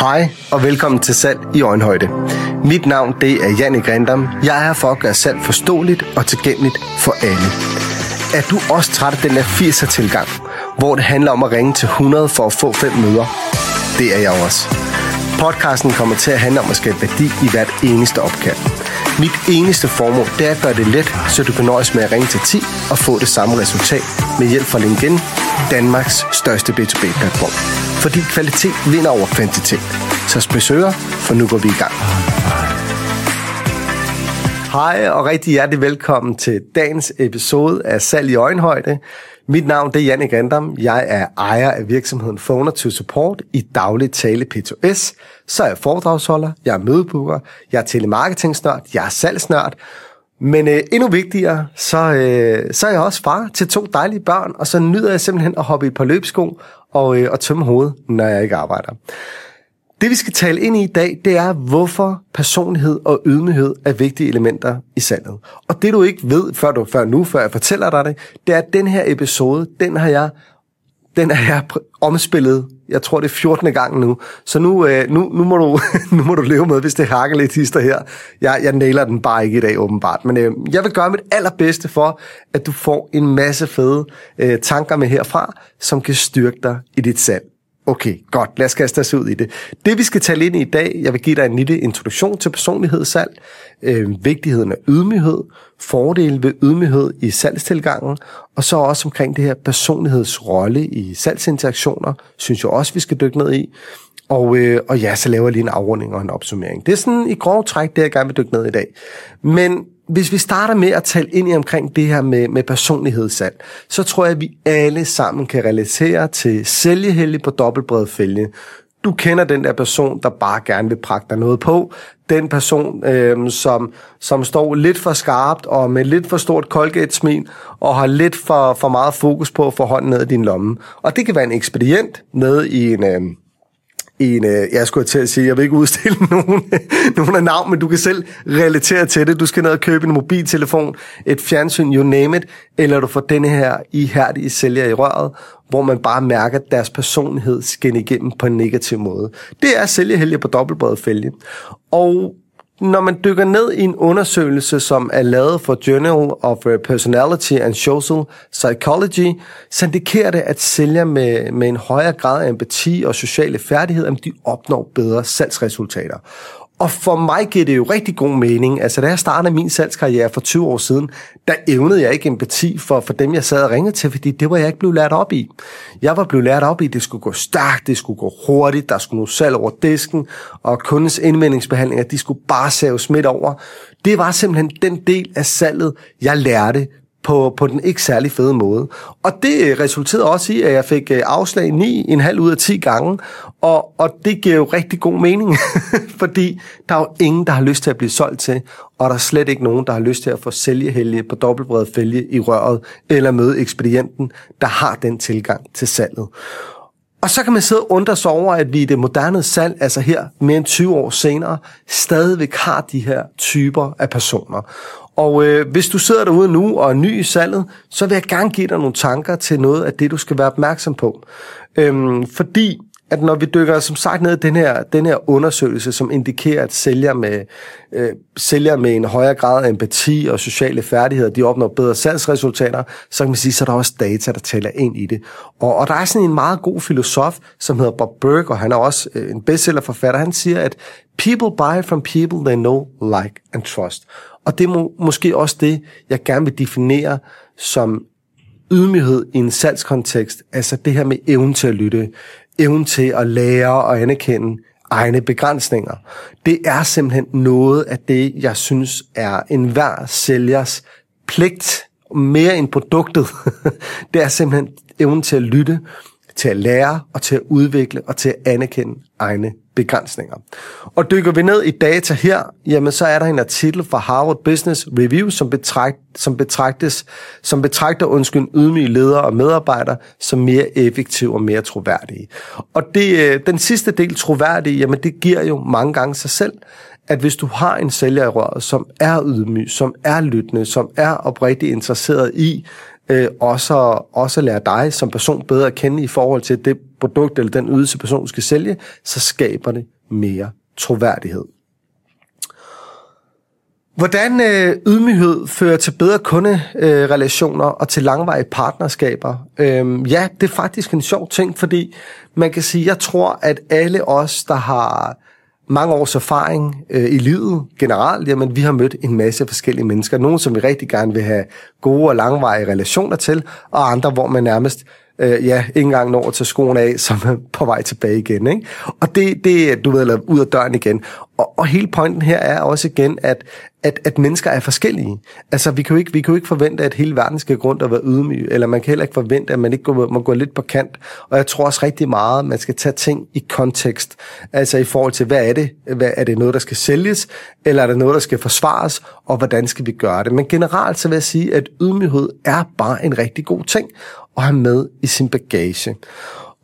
Hej og velkommen til Salg i Øjenhøjde. Mit navn det er Janne Grindam. Jeg er her for at gøre salg forståeligt og tilgængeligt for alle. Er du også træt af den der 80'er tilgang, hvor det handler om at ringe til 100 for at få fem møder? Det er jeg også. Podcasten kommer til at handle om at skabe værdi i hvert eneste opkald. Mit eneste formål det er at gøre det let, så du kan nøjes med at ringe til 10 og få det samme resultat med hjælp fra LinkedIn, Danmarks største B2B-platform. Fordi kvalitet vinder over kvantitet. Så spørg for nu går vi i gang. Hej og rigtig hjertelig velkommen til dagens episode af Salg i Øjenhøjde. Mit navn det er Janne Grandam. Jeg er ejer af virksomheden Phoner to Support i daglig tale P2S. Så er jeg foredragsholder, jeg er mødebooker, jeg er telemarketingsnørd, jeg er salgsnørd. Men øh, endnu vigtigere, så, øh, så er jeg også far til to dejlige børn, og så nyder jeg simpelthen at hoppe i et par løbsko og, øh, og tømme hovedet, når jeg ikke arbejder. Det vi skal tale ind i i dag, det er, hvorfor personlighed og ydmyghed er vigtige elementer i salget. Og det du ikke ved, før, du, før nu, før jeg fortæller dig det, det er, at den her episode, den har jeg, den er jeg omspillet, jeg tror det er 14. gang nu. Så nu, øh, nu, nu, må du, nu må du leve med, hvis det hakker lidt hister her. Jeg, jeg nailer den bare ikke i dag, åbenbart. Men øh, jeg vil gøre mit allerbedste for, at du får en masse fede øh, tanker med herfra, som kan styrke dig i dit salg. Okay, godt. Lad os kaste os ud i det. Det vi skal tale ind i i dag, jeg vil give dig en lille introduktion til personlighedssalg, øh, vigtigheden af ydmyghed, fordele ved ydmyghed i salgstilgangen, og så også omkring det her personlighedsrolle i salgsinteraktioner, synes jeg også, vi skal dykke ned i. Og, øh, og ja, så laver jeg lige en afrunding og en opsummering. Det er sådan i grov træk, det jeg gerne vil dykke ned i dag. Men hvis vi starter med at tale ind i omkring det her med, med personlighedssalg, så tror jeg, at vi alle sammen kan relatere til sælgeheldig på dobbeltbredet fælge. Du kender den der person, der bare gerne vil prakke dig noget på. Den person, øh, som, som står lidt for skarpt og med lidt for stort Colgate-smil og har lidt for, for meget fokus på at få hånden ned i din lomme. Og det kan være en ekspedient nede i en... Øh, en, øh, jeg skulle til at sige, jeg vil ikke udstille nogen, nogen af navn, men du kan selv relatere til det. Du skal ned og købe en mobiltelefon, et fjernsyn, you name it, eller du får denne her ihærdige sælger i røret, hvor man bare mærker, at deres personlighed skinner igennem på en negativ måde. Det er sælgehelge på dobbeltbredet fælge. Og når man dykker ned i en undersøgelse, som er lavet for Journal of øh, Personality and Social Psychology, så indikerer det, at sælgere med, med en højere grad af empati og sociale færdigheder, de opnår bedre salgsresultater. Og for mig giver det jo rigtig god mening. Altså, da jeg startede min salgskarriere for 20 år siden, der evnede jeg ikke empati for, for dem, jeg sad og ringede til, fordi det var jeg ikke blevet lært op i. Jeg var blevet lært op i, at det skulle gå stærkt, det skulle gå hurtigt, der skulle noget salg over disken, og kundens indvendingsbehandlinger, de skulle bare saves midt over. Det var simpelthen den del af salget, jeg lærte på, på den ikke særlig fede måde. Og det øh, resulterede også i, at jeg fik øh, afslag 9,5 ud af 10 gange, og, og det giver jo rigtig god mening, fordi der er jo ingen, der har lyst til at blive solgt til, og der er slet ikke nogen, der har lyst til at få sælgehelge på dobbeltbredet fælge i røret, eller møde ekspedienten, der har den tilgang til salget. Og så kan man sidde og undre sig over, at vi i det moderne salg, altså her mere end 20 år senere, stadigvæk har de her typer af personer. Og øh, hvis du sidder derude nu og er ny i salget, så vil jeg gerne give dig nogle tanker til noget af det, du skal være opmærksom på. Øhm, fordi at når vi dykker som sagt ned i den her, den her undersøgelse, som indikerer, at sælger med, øh, sælger med en højere grad af empati og sociale færdigheder, de opnår bedre salgsresultater, så kan man sige, så er der også data, der tæller ind i det. Og, og der er sådan en meget god filosof, som hedder Bob Burke, og han er også øh, en bestsellerforfatter. Han siger, at people buy from people they know, like and trust. Og det er må, måske også det, jeg gerne vil definere som ydmyghed i en salgskontekst. Altså det her med evnen til at lytte, evnen til at lære og anerkende egne begrænsninger. Det er simpelthen noget af det, jeg synes er enhver sælgers pligt, mere end produktet. det er simpelthen evnen til at lytte, til at lære og til at udvikle og til at anerkende egne begrænsninger. Og dykker vi ned i data her, jamen så er der en artikel fra Harvard Business Review, som, betragt, som, betragtes, som betragter undskyld, ydmyge ledere og medarbejdere som mere effektive og mere troværdige. Og det, øh, den sidste del, troværdige, jamen det giver jo mange gange sig selv, at hvis du har en sælger i røret, som er ydmyg, som er lyttende, som er oprigtigt interesseret i øh, også, også lære dig som person bedre at kende i forhold til det produkt eller den ydelse, personen skal sælge, så skaber det mere troværdighed. Hvordan øh, ydmyghed fører til bedre kunderelationer øh, og til langvarige partnerskaber? Øhm, ja, det er faktisk en sjov ting, fordi man kan sige, jeg tror, at alle os, der har mange års erfaring øh, i livet generelt, jamen vi har mødt en masse forskellige mennesker. Nogle, som vi rigtig gerne vil have gode og langvarige relationer til, og andre, hvor man nærmest øh, ja, ikke engang når til skoen af, som er på vej tilbage igen. Ikke? Og det, det du ved, eller ud af døren igen. Og, og hele pointen her er også igen, at, at, at mennesker er forskellige. Altså, vi kan, jo ikke, vi kan jo ikke forvente, at hele verden skal gå rundt og være ydmyg, eller man kan heller ikke forvente, at man ikke går, man går lidt på kant. Og jeg tror også rigtig meget, at man skal tage ting i kontekst. Altså i forhold til, hvad er det? Hvad, er det noget, der skal sælges, eller er det noget, der skal forsvares, og hvordan skal vi gøre det? Men generelt så vil jeg sige, at ydmyghed er bare en rigtig god ting at have med i sin bagage.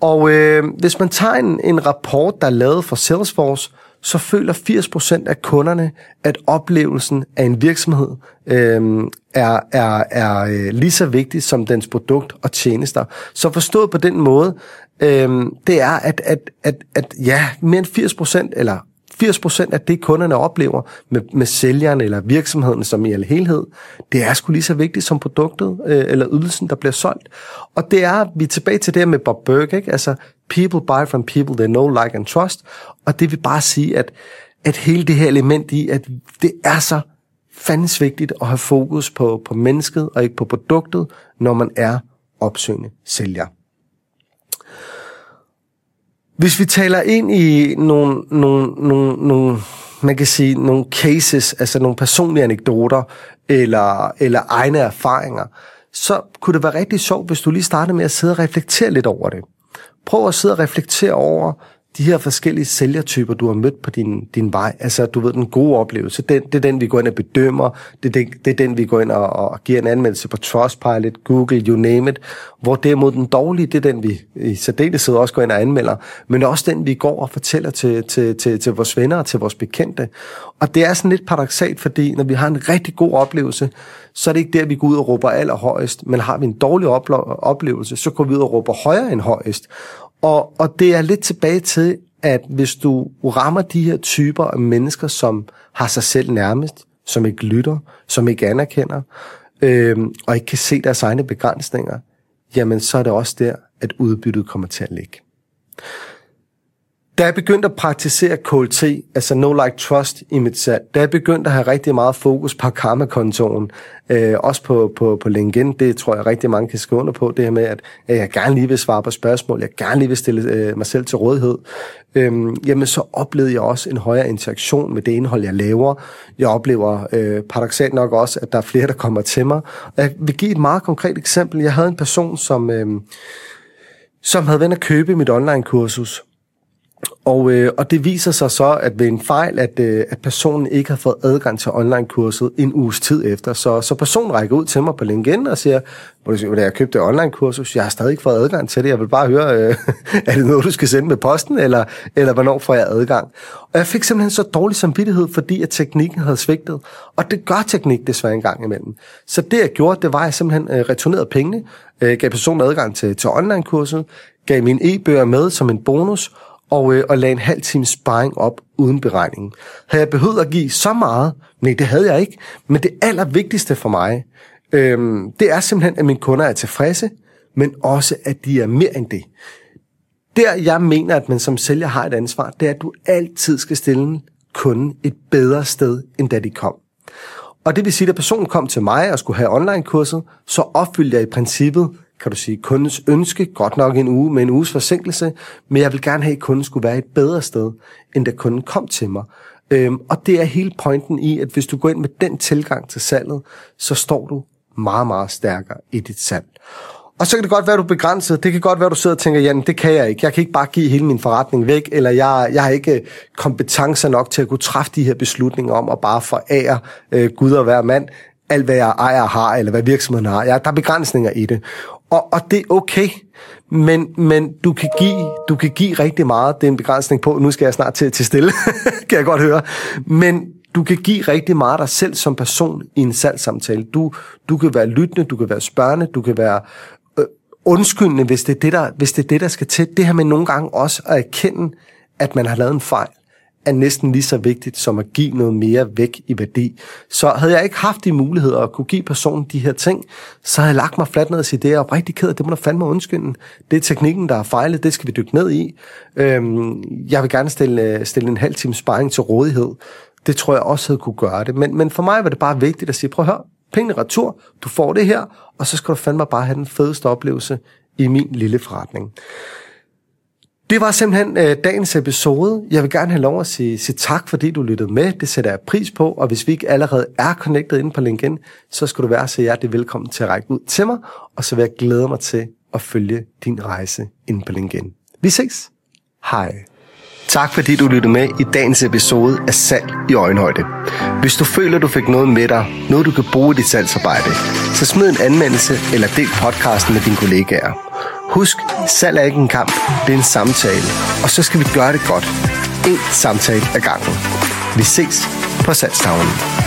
Og øh, hvis man tager en, en rapport, der er lavet for Salesforce, så føler 80% af kunderne, at oplevelsen af en virksomhed øh, er, er, er øh, lige så vigtig som dens produkt og tjenester. Så forstået på den måde, øh, det er, at, at, at, at ja, mere end 80%, eller 80% af det, kunderne oplever med, med sælgeren eller virksomheden som i al helhed, det er sgu lige så vigtigt som produktet øh, eller ydelsen, der bliver solgt. Og det er, vi er tilbage til det med Bob Burke, ikke? altså people buy from people they know, like and trust, og det vil bare sige, at, at hele det her element i, at det er så fandens vigtigt at have fokus på, på mennesket og ikke på produktet, når man er opsøgende sælger. Hvis vi taler ind i nogle, nogle, nogle, nogle, man kan sige, nogle cases, altså nogle personlige anekdoter eller, eller egne erfaringer, så kunne det være rigtig sjovt, hvis du lige startede med at sidde og reflektere lidt over det. Prøv at sidde og reflektere over, de her forskellige sælgertyper, du har mødt på din, din vej, altså du ved, den gode oplevelse, den, det er den, vi går ind og bedømmer, det er, det, det er den, vi går ind og, og giver en anmeldelse på Trustpilot, Google, you name it, hvor derimod den dårlige, det er den, vi i særdeleshed også går ind og anmelder, men også den, vi går og fortæller til, til, til, til vores venner og til vores bekendte. Og det er sådan lidt paradoxalt, fordi når vi har en rigtig god oplevelse, så er det ikke der, vi går ud og råber allerhøjest, men har vi en dårlig oplevelse, så går vi ud og råber højere end højest. Og, og det er lidt tilbage til, at hvis du rammer de her typer af mennesker, som har sig selv nærmest, som ikke lytter, som ikke anerkender, øh, og ikke kan se deres egne begrænsninger, jamen så er det også der, at udbyttet kommer til at ligge. Da jeg begyndte at praktisere KLT, altså No Like Trust i mit salg, da jeg begyndte at have rigtig meget fokus på karmakontoen, øh, også på, på, på LinkedIn, det tror jeg rigtig mange kan skrive under på, det her med, at, at jeg gerne lige vil svare på spørgsmål, jeg gerne lige vil stille øh, mig selv til rådighed, øh, jamen så oplevede jeg også en højere interaktion med det indhold, jeg laver. Jeg oplever øh, paradoxalt nok også, at der er flere, der kommer til mig. Jeg vil give et meget konkret eksempel. Jeg havde en person, som, øh, som havde vendt at købe mit online-kursus, og, øh, og det viser sig så, at ved en fejl, at, øh, at personen ikke har fået adgang til online-kurset en uges tid efter. Så, så personen rækker ud til mig på LinkedIn og siger, hvordan jeg købte online-kursus, jeg har stadig ikke fået adgang til det, jeg vil bare høre, øh, er det noget, du skal sende med posten, eller, eller hvornår får jeg adgang? Og jeg fik simpelthen så dårlig samvittighed, fordi at teknikken havde svigtet. Og det gør teknik desværre en gang imellem. Så det jeg gjorde, det var, at jeg simpelthen øh, returnerede pengene, øh, gav personen adgang til, til online-kurset, gav mine e-bøger med som en bonus, og, øh, og lagde en halv times sparring op uden beregning. Havde jeg behøvet at give så meget? Nej, det havde jeg ikke. Men det allervigtigste for mig, øh, det er simpelthen, at mine kunder er tilfredse, men også, at de er mere end det. Der, jeg mener, at man som sælger har et ansvar, det er, at du altid skal stille kunden et bedre sted, end da de kom. Og det vil sige, at personen kom til mig og skulle have online-kurset, så opfyldte jeg i princippet kan du sige, kundens ønske, godt nok en uge med en uges forsinkelse, men jeg vil gerne have, at kunden skulle være et bedre sted, end da kunden kom til mig. Øhm, og det er hele pointen i, at hvis du går ind med den tilgang til salget, så står du meget, meget stærkere i dit salg. Og så kan det godt være, at du er begrænset. Det kan godt være, at du sidder og tænker, Jan, det kan jeg ikke. Jeg kan ikke bare give hele min forretning væk, eller jeg, jeg har ikke øh, kompetencer nok til at kunne træffe de her beslutninger om at bare forære øh, Gud og hver mand alt, hvad jeg ejer har, eller hvad virksomheden har. Ja, der er begrænsninger i det. Og, og det er okay, men, men du, kan give, du kan give rigtig meget. Det er en begrænsning på, nu skal jeg snart til, til stille, kan jeg godt høre. Men du kan give rigtig meget dig selv som person i en salgssamtale. Du, du kan være lyttende, du kan være spørgende, du kan være øh, undskyldende, hvis det, er det, der, hvis det er det, der skal til. Det her med nogle gange også at erkende, at man har lavet en fejl er næsten lige så vigtigt som at give noget mere væk i værdi. Så havde jeg ikke haft de muligheder at kunne give personen de her ting, så havde jeg lagt mig fladt ned og sige, det er rigtig ked af, det må du fandme undskylde. Det er teknikken, der er fejlet, det skal vi dykke ned i. Øhm, jeg vil gerne stille, øh, stille en halv time sparring til rådighed. Det tror jeg også havde kunne gøre det. Men, men for mig var det bare vigtigt at sige, prøv at høre, pengene retur, du får det her, og så skal du fandme bare have den fedeste oplevelse i min lille forretning. Det var simpelthen øh, dagens episode. Jeg vil gerne have lov at sige, sige tak, fordi du lyttede med. Det sætter jeg pris på, og hvis vi ikke allerede er connected inde på LinkedIn, så skal du være så hjertelig velkommen til at række ud til mig, og så vil jeg glæde mig til at følge din rejse inde på LinkedIn. Vi ses. Hej. Tak fordi du lyttede med i dagens episode af Salg i Øjenhøjde. Hvis du føler, du fik noget med dig, noget du kan bruge i dit salgsarbejde, så smid en anmeldelse eller del podcasten med dine kollegaer. Husk, salg er ikke en kamp, det er en samtale. Og så skal vi gøre det godt. En samtale ad gangen. Vi ses på salgstavlen.